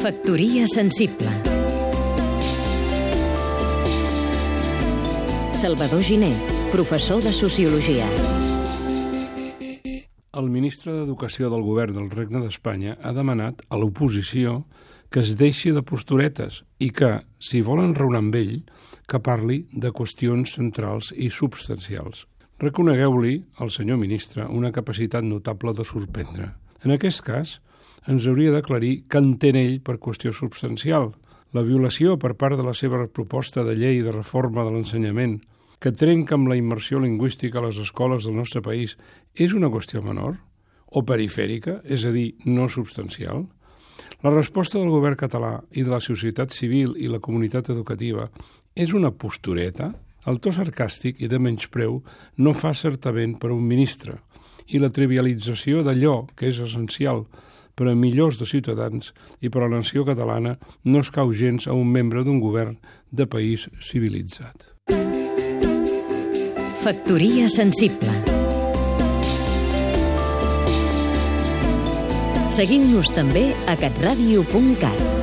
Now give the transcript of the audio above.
Factoria sensible Salvador Giné, professor de Sociologia El ministre d'Educació del govern del Regne d'Espanya ha demanat a l'oposició que es deixi de posturetes i que, si volen raonar amb ell, que parli de qüestions centrals i substancials. Reconegueu-li, al senyor ministre, una capacitat notable de sorprendre. En aquest cas, ens hauria d'aclarir què entén ell per qüestió substancial. La violació per part de la seva proposta de llei de reforma de l'ensenyament que trenca amb la immersió lingüística a les escoles del nostre país és una qüestió menor? O perifèrica, és a dir, no substancial? La resposta del govern català i de la societat civil i la comunitat educativa és una postureta? El to sarcàstic i de menyspreu no fa certament per un ministre i la trivialització d'allò que és essencial per a millors de ciutadans i per a la nació catalana no es cau gens a un membre d'un govern de país civilitzat. Factoria sensible Seguim-nos també a catradio.cat